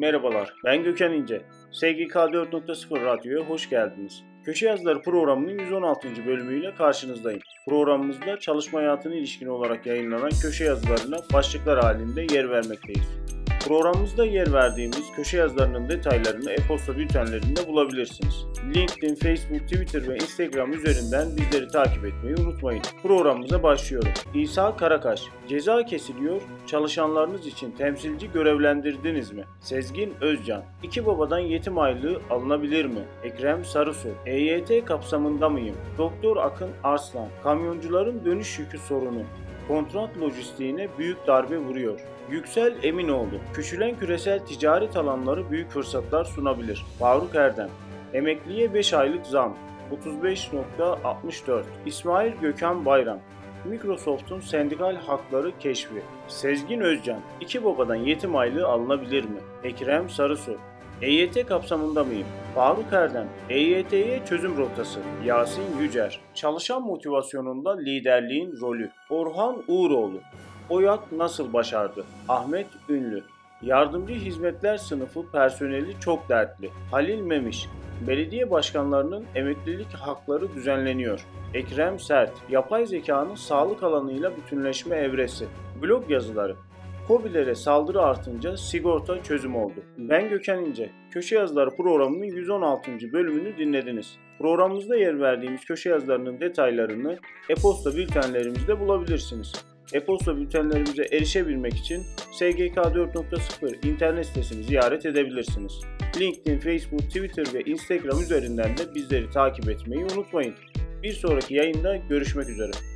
Merhabalar, ben Gökhan İnce. SGK 4.0 Radyo'ya hoş geldiniz. Köşe Yazıları programının 116. bölümüyle karşınızdayım. Programımızda çalışma hayatına ilişkin olarak yayınlanan köşe yazılarına başlıklar halinde yer vermekteyiz. Programımızda yer verdiğimiz köşe yazılarının detaylarını e-posta bültenlerinde bulabilirsiniz. LinkedIn, Facebook, Twitter ve Instagram üzerinden bizleri takip etmeyi unutmayın. Programımıza başlıyorum. İsa Karakaş, ceza kesiliyor, çalışanlarınız için temsilci görevlendirdiniz mi? Sezgin Özcan, iki babadan yetim aylığı alınabilir mi? Ekrem Sarısu, EYT kapsamında mıyım? Doktor Akın Arslan, kamyoncuların dönüş yükü sorunu. Kontrat lojistiğine büyük darbe vuruyor. Yüksel Eminoğlu, küçülen küresel ticaret alanları büyük fırsatlar sunabilir. Faruk Erdem, emekliye 5 aylık zam. 35.64 İsmail Gökhan Bayram Microsoft'un sendikal hakları keşfi. Sezgin Özcan, iki babadan yetim aylığı alınabilir mi? Ekrem Sarısu, EYT kapsamında mıyım? Faruk Erdem, EYT'ye çözüm rotası. Yasin Yücer, çalışan motivasyonunda liderliğin rolü. Orhan Uğuroğlu, OYAK nasıl başardı? Ahmet Ünlü, Yardımcı Hizmetler Sınıfı personeli çok dertli. Halil Memiş, belediye başkanlarının emeklilik hakları düzenleniyor. Ekrem Sert, yapay zekanın sağlık alanıyla bütünleşme evresi. Blog yazıları, Kobilere saldırı artınca sigorta çözüm oldu. Ben Gökhan İnce. Köşe Yazıları programının 116. bölümünü dinlediniz. Programımızda yer verdiğimiz köşe yazılarının detaylarını e-posta bültenlerimizde bulabilirsiniz. E-posta bültenlerimize erişebilmek için SGK 4.0 internet sitesini ziyaret edebilirsiniz. LinkedIn, Facebook, Twitter ve Instagram üzerinden de bizleri takip etmeyi unutmayın. Bir sonraki yayında görüşmek üzere.